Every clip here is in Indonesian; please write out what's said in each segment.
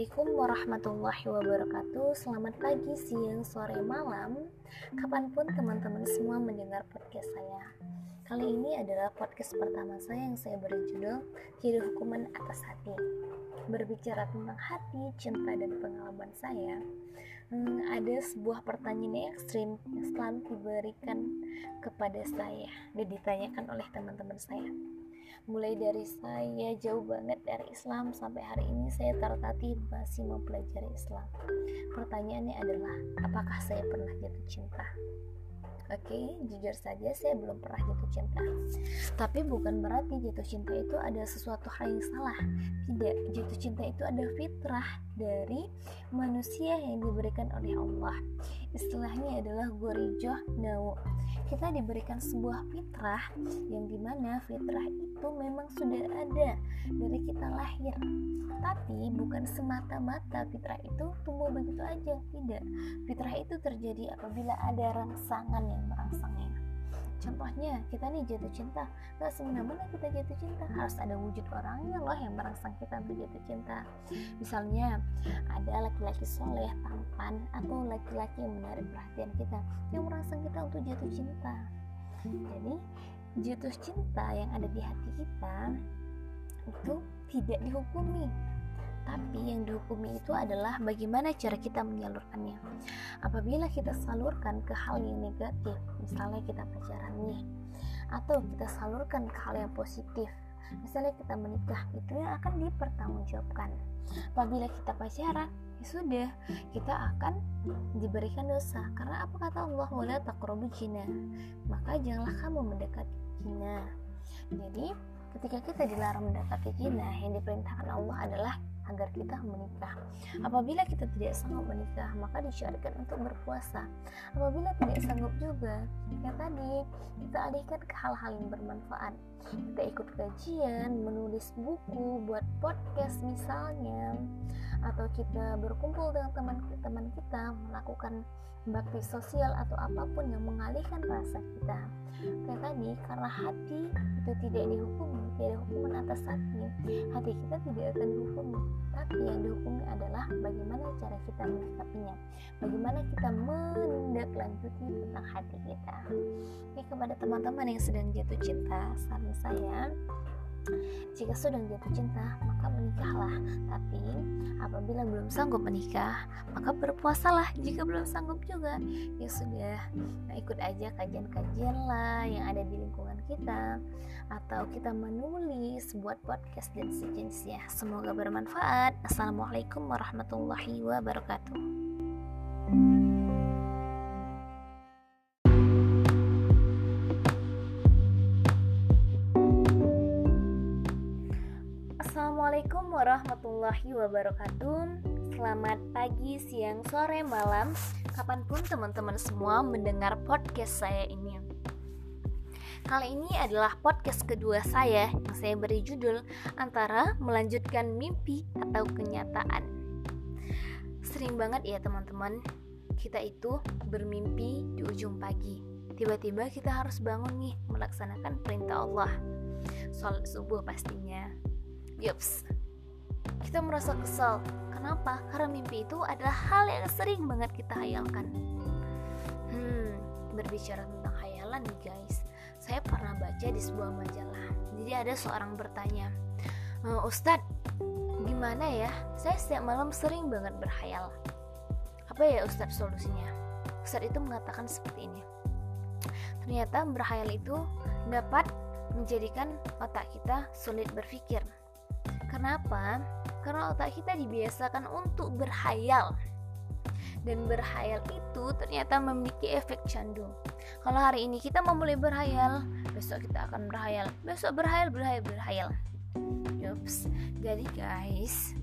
Assalamualaikum warahmatullahi wabarakatuh. Selamat pagi, siang, sore, malam. Kapan pun teman-teman semua mendengar podcast saya. Kali ini adalah podcast pertama saya yang saya beri judul Hidup Hukuman Atas Hati. Berbicara tentang hati, cinta, dan pengalaman saya. Hmm, Ada sebuah pertanyaan yang ekstrim yang selalu diberikan kepada saya Dan ditanyakan oleh teman-teman saya mulai dari saya jauh banget dari Islam sampai hari ini saya tertatih masih mempelajari Islam pertanyaannya adalah apakah saya pernah jatuh cinta Oke, okay, jujur saja saya belum pernah jatuh cinta. Tapi bukan berarti jatuh cinta itu ada sesuatu hal yang salah. Tidak, jatuh cinta itu ada fitrah dari manusia yang diberikan oleh Allah. Istilahnya adalah gurijoh nawu kita diberikan sebuah fitrah yang di mana fitrah itu memang sudah ada dari kita lahir. Tapi bukan semata-mata fitrah itu tumbuh begitu aja tidak. Fitrah itu terjadi apabila ada rangsangan yang merangsangnya Contohnya, kita nih jatuh cinta. Gak semena-mena kita jatuh cinta. Harus ada wujud orangnya loh yang merangsang kita untuk jatuh cinta. Misalnya, ada laki-laki soleh, tampan, atau laki-laki yang menarik perhatian kita, yang merangsang kita untuk jatuh cinta. Jadi, jatuh cinta yang ada di hati kita itu tidak dihukumi tapi yang dihukumi itu adalah bagaimana cara kita menyalurkannya. Apabila kita salurkan ke hal yang negatif, misalnya kita pacaran nih, atau kita salurkan ke hal yang positif, misalnya kita menikah, itu yang akan dipertanggungjawabkan. Apabila kita pacaran, ya sudah, kita akan diberikan dosa. Karena apa kata Allah? Wala taqrabu jina. Maka janganlah kamu mendekati jina. Jadi, ketika kita dilarang mendekati jina, yang diperintahkan Allah adalah agar kita menikah. Apabila kita tidak sanggup menikah, maka disyariatkan untuk berpuasa. Apabila tidak sanggup juga, ya tadi kita alihkan ke hal-hal yang bermanfaat. Kita ikut kajian, menulis buku, buat podcast misalnya, atau kita berkumpul dengan teman-teman kita, melakukan bakti sosial atau apa pun yang mengalihkan rasa kita. Kayak tadi, karena hati itu tidak dihukumi, tidak hukuman atas hati, hati kita tidak akan dihukumi. Tapi yang dihukumi adalah bagaimana cara kita menyikapinya, bagaimana kita menindaklanjuti tentang hati kita. Oke, kepada teman-teman yang sedang jatuh cinta, saran saya jika sudah jatuh cinta, maka menikahlah. Tapi apabila belum sanggup menikah, maka berpuasalah. Jika belum sanggup juga, ya sudah, nah, ikut aja kajian-kajian lah yang ada di lingkungan kita, atau kita menulis, buat podcast dan sejenisnya. Semoga bermanfaat. Assalamualaikum warahmatullahi wabarakatuh. Assalamualaikum warahmatullahi wabarakatuh. Selamat pagi, siang, sore, malam. Kapan pun teman-teman semua mendengar podcast saya ini. Kali ini adalah podcast kedua saya Yang saya beri judul Antara melanjutkan mimpi atau kenyataan. Sering banget ya teman-teman. Kita itu bermimpi di ujung pagi. Tiba-tiba kita harus bangun nih Melaksanakan perintah Allah. Sholat subuh pastinya Yups, kita merasa kesal. Kenapa? Karena mimpi itu adalah hal yang sering banget kita hayalkan. Hmm, berbicara tentang hayalan nih guys, saya pernah baca di sebuah majalah. Jadi ada seorang bertanya, e, Ustadz, gimana ya? Saya setiap malam sering banget berhayal. Apa ya Ustadz solusinya? Ustadz itu mengatakan seperti ini. Ternyata berhayal itu dapat menjadikan otak kita sulit berpikir Kenapa? Karena otak kita dibiasakan untuk berhayal. Dan berhayal itu ternyata memiliki efek candu. Kalau hari ini kita memulai berhayal, besok kita akan berhayal, besok berhayal, berhayal, berhayal. Yups. Jadi guys,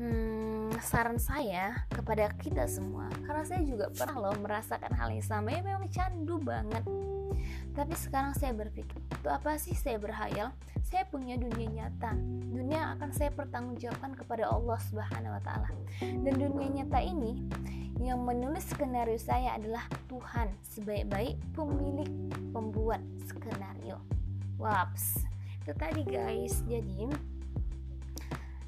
hmm, saran saya kepada kita semua, karena saya juga pernah loh merasakan hal yang sama, ya memang candu banget tapi sekarang saya berpikir, itu apa sih saya berhayal? Saya punya dunia nyata. Dunia yang akan saya pertanggungjawabkan kepada Allah Subhanahu wa taala. Dan dunia nyata ini yang menulis skenario saya adalah Tuhan sebaik-baik pemilik pembuat skenario. Waps. Itu tadi guys. Jadi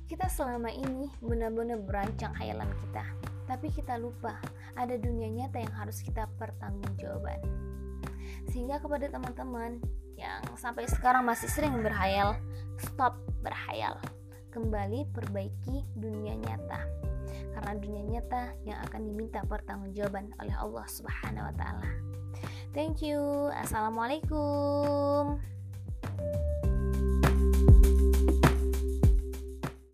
Kita selama ini benar-benar berancang hayalan kita, tapi kita lupa ada dunia nyata yang harus kita pertanggungjawabkan. Sehingga kepada teman-teman yang sampai sekarang masih sering berhayal, stop berhayal. Kembali perbaiki dunia nyata. Karena dunia nyata yang akan diminta pertanggungjawaban oleh Allah Subhanahu wa taala. Thank you. Assalamualaikum.